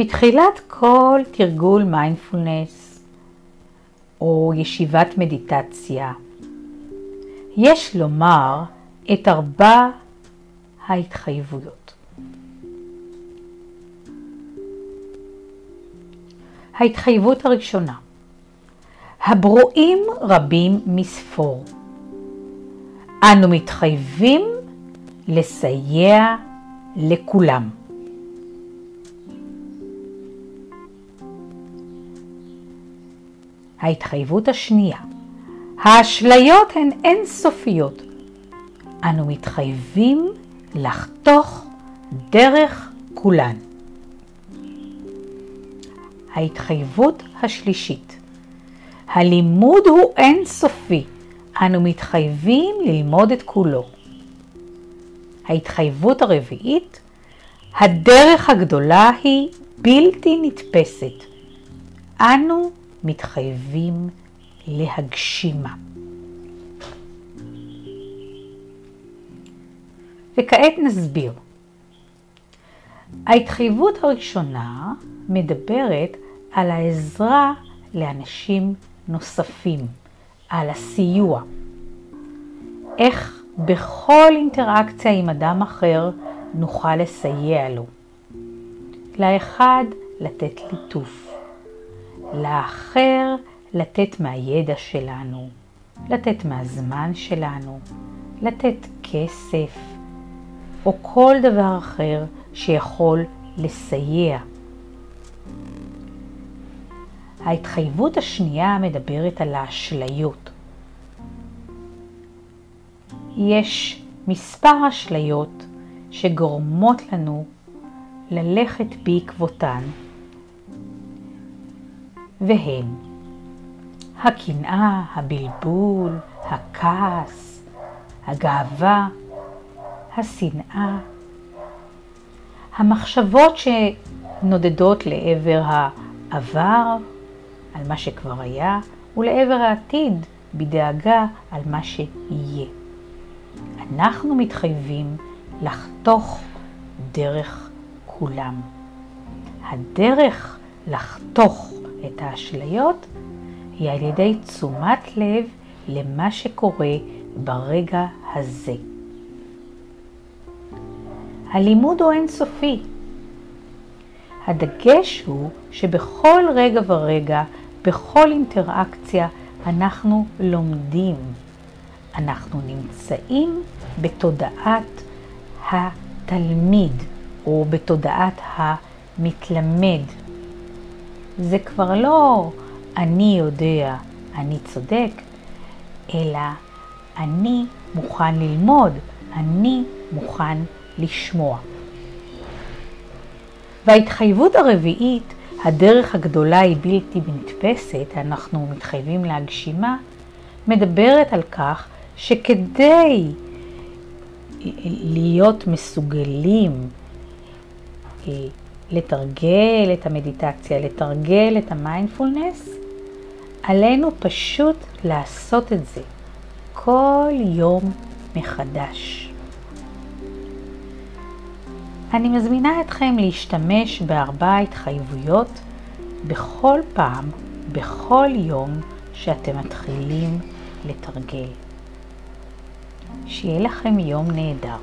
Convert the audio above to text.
בתחילת כל תרגול מיינדפולנס או ישיבת מדיטציה, יש לומר את ארבע ההתחייבויות. ההתחייבות הראשונה, הברואים רבים מספור. אנו מתחייבים לסייע לכולם. ההתחייבות השנייה, האשליות הן אינסופיות. אנו מתחייבים לחתוך דרך כולן. ההתחייבות השלישית, הלימוד הוא אינסופי. אנו מתחייבים ללמוד את כולו. ההתחייבות הרביעית, הדרך הגדולה היא בלתי נתפסת. אנו מתחייבים להגשימה. וכעת נסביר. ההתחייבות הראשונה מדברת על העזרה לאנשים נוספים, על הסיוע. איך בכל אינטראקציה עם אדם אחר נוכל לסייע לו. לאחד לתת ליטוף, לאחר לתת מהידע שלנו, לתת מהזמן שלנו, לתת כסף, או כל דבר אחר שיכול לסייע. ההתחייבות השנייה מדברת על האשליות. יש מספר אשליות שגורמות לנו ללכת בעקבותן, והן הקנאה, הבלבול, הכעס, הגאווה, השנאה, המחשבות שנודדות לעבר העבר, על מה שכבר היה, ולעבר העתיד, בדאגה על מה שיהיה. אנחנו מתחייבים לחתוך דרך כולם. הדרך לחתוך את האשליות היא על ידי תשומת לב למה שקורה ברגע הזה. הלימוד הוא אינסופי. הדגש הוא שבכל רגע ורגע, בכל אינטראקציה, אנחנו לומדים. אנחנו נמצאים בתודעת התלמיד או בתודעת המתלמד. זה כבר לא אני יודע, אני צודק, אלא אני מוכן ללמוד, אני מוכן לשמוע. וההתחייבות הרביעית, הדרך הגדולה היא בלתי נתפסת, אנחנו מתחייבים להגשימה, מדברת על כך שכדי להיות מסוגלים אה, לתרגל את המדיטציה, לתרגל את המיינדפולנס, עלינו פשוט לעשות את זה כל יום מחדש. אני מזמינה אתכם להשתמש בארבע התחייבויות בכל פעם, בכל יום שאתם מתחילים לתרגל. שיהיה לכם יום נהדר.